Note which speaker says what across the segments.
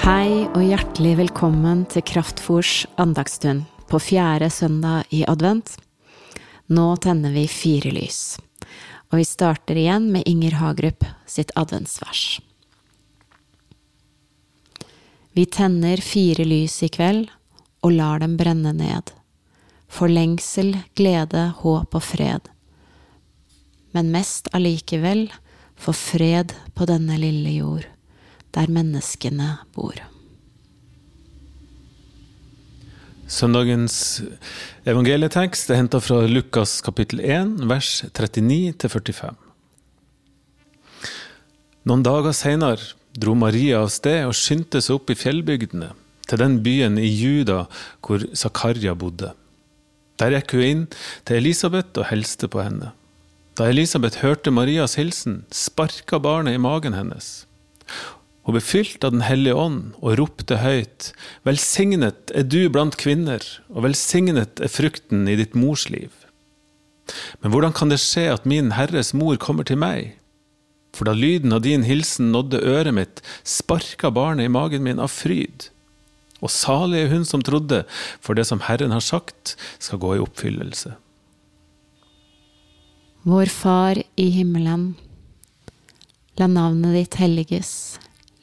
Speaker 1: Hei og hjertelig velkommen til Kraftfors andagsstund på fjerde søndag i advent. Nå tenner vi fire lys, og vi starter igjen med Inger Hagerup sitt adventsvers. Vi tenner fire lys i kveld og lar dem brenne ned, for lengsel, glede, håp og fred, men mest allikevel for fred på denne lille jord der menneskene bor.
Speaker 2: Søndagens evangelietekst er henta fra Lukas kapittel 1, vers 39-45. Noen dager seinere dro Maria av sted og skyndte seg opp i fjellbygdene, til den byen i Juda hvor Zakaria bodde. Der gikk hun inn til Elisabeth og hilste på henne. Da Elisabeth hørte Marias hilsen, sparka barnet i magen hennes. Hun ble fylt av Den hellige ånd og ropte høyt, Velsignet er du blant kvinner, og velsignet er frukten i ditt mors liv. Men hvordan kan det skje at min Herres mor kommer til meg? For da lyden av din hilsen nådde øret mitt, sparka barnet i magen min av fryd. Og salig er hun som trodde, for det som Herren har sagt, skal gå i oppfyllelse.
Speaker 1: Vår Far i himmelen. La navnet ditt helliges.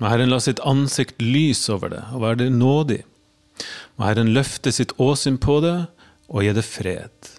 Speaker 2: Må Herren la sitt ansikt lyse over det og være det nådig. Må Herren løfte sitt åsyn på det og gi det fred.